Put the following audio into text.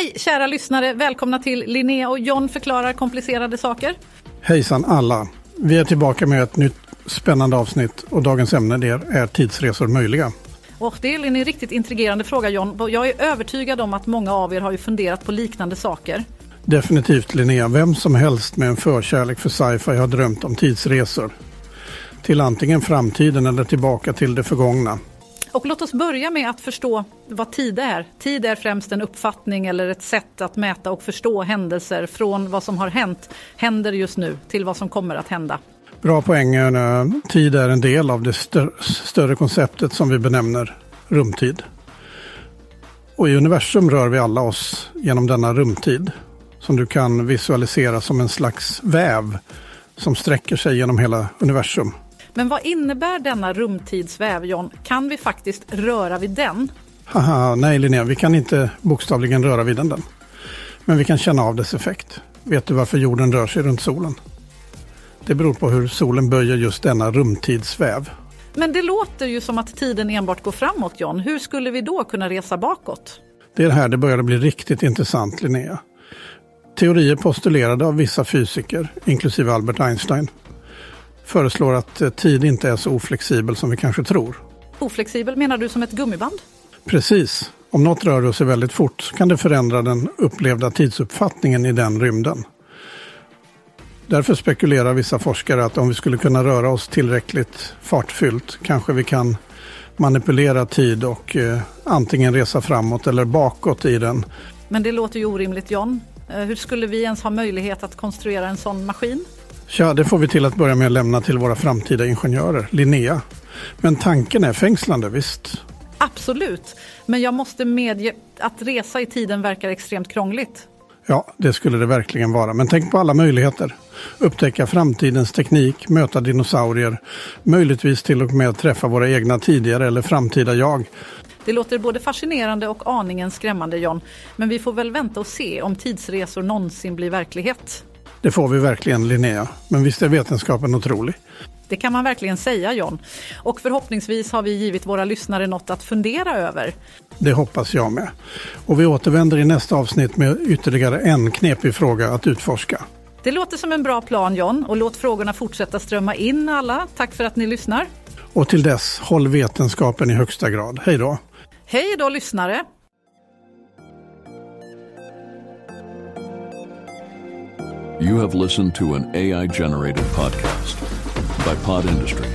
Hej kära lyssnare, välkomna till Linnea och John förklarar komplicerade saker. Hejsan alla! Vi är tillbaka med ett nytt spännande avsnitt och dagens ämne det är tidsresor möjliga? Och det är en riktigt intrigerande fråga John. Jag är övertygad om att många av er har ju funderat på liknande saker. Definitivt Linnea. Vem som helst med en förkärlek för sci-fi har drömt om tidsresor. Till antingen framtiden eller tillbaka till det förgångna. Och låt oss börja med att förstå vad tid är. Tid är främst en uppfattning eller ett sätt att mäta och förstå händelser från vad som har hänt, händer just nu, till vad som kommer att hända. Bra poäng. Eh, tid är en del av det större konceptet som vi benämner rumtid. Och i universum rör vi alla oss genom denna rumtid som du kan visualisera som en slags väv som sträcker sig genom hela universum. Men vad innebär denna rumtidsväv, John? Kan vi faktiskt röra vid den? Haha, nej Linnea, vi kan inte bokstavligen röra vid den. Men vi kan känna av dess effekt. Vet du varför jorden rör sig runt solen? Det beror på hur solen böjer just denna rumtidsväv. Men det låter ju som att tiden enbart går framåt, John. Hur skulle vi då kunna resa bakåt? Det är här det börjar bli riktigt intressant, Linnea. Teorier postulerade av vissa fysiker, inklusive Albert Einstein, föreslår att eh, tid inte är så oflexibel som vi kanske tror. Oflexibel menar du som ett gummiband? Precis. Om något rör sig väldigt fort så kan det förändra den upplevda tidsuppfattningen i den rymden. Därför spekulerar vissa forskare att om vi skulle kunna röra oss tillräckligt fartfyllt kanske vi kan manipulera tid och eh, antingen resa framåt eller bakåt i den. Men det låter ju orimligt John. Eh, hur skulle vi ens ha möjlighet att konstruera en sån maskin? Ja, det får vi till att börja med lämna till våra framtida ingenjörer, Linnea. Men tanken är fängslande, visst? Absolut, men jag måste medge att resa i tiden verkar extremt krångligt. Ja, det skulle det verkligen vara. Men tänk på alla möjligheter. Upptäcka framtidens teknik, möta dinosaurier, möjligtvis till och med träffa våra egna tidigare eller framtida jag. Det låter både fascinerande och aningen skrämmande John. Men vi får väl vänta och se om tidsresor någonsin blir verklighet. Det får vi verkligen Linnea. Men visst är vetenskapen otrolig? Det kan man verkligen säga John. Och förhoppningsvis har vi givit våra lyssnare något att fundera över. Det hoppas jag med. Och vi återvänder i nästa avsnitt med ytterligare en knepig fråga att utforska. Det låter som en bra plan John och låt frågorna fortsätta strömma in alla. Tack för att ni lyssnar. Och till dess, håll vetenskapen i högsta grad. Hej då! Hej då lyssnare! You have listened to an AI generated podcast by Pod Industry.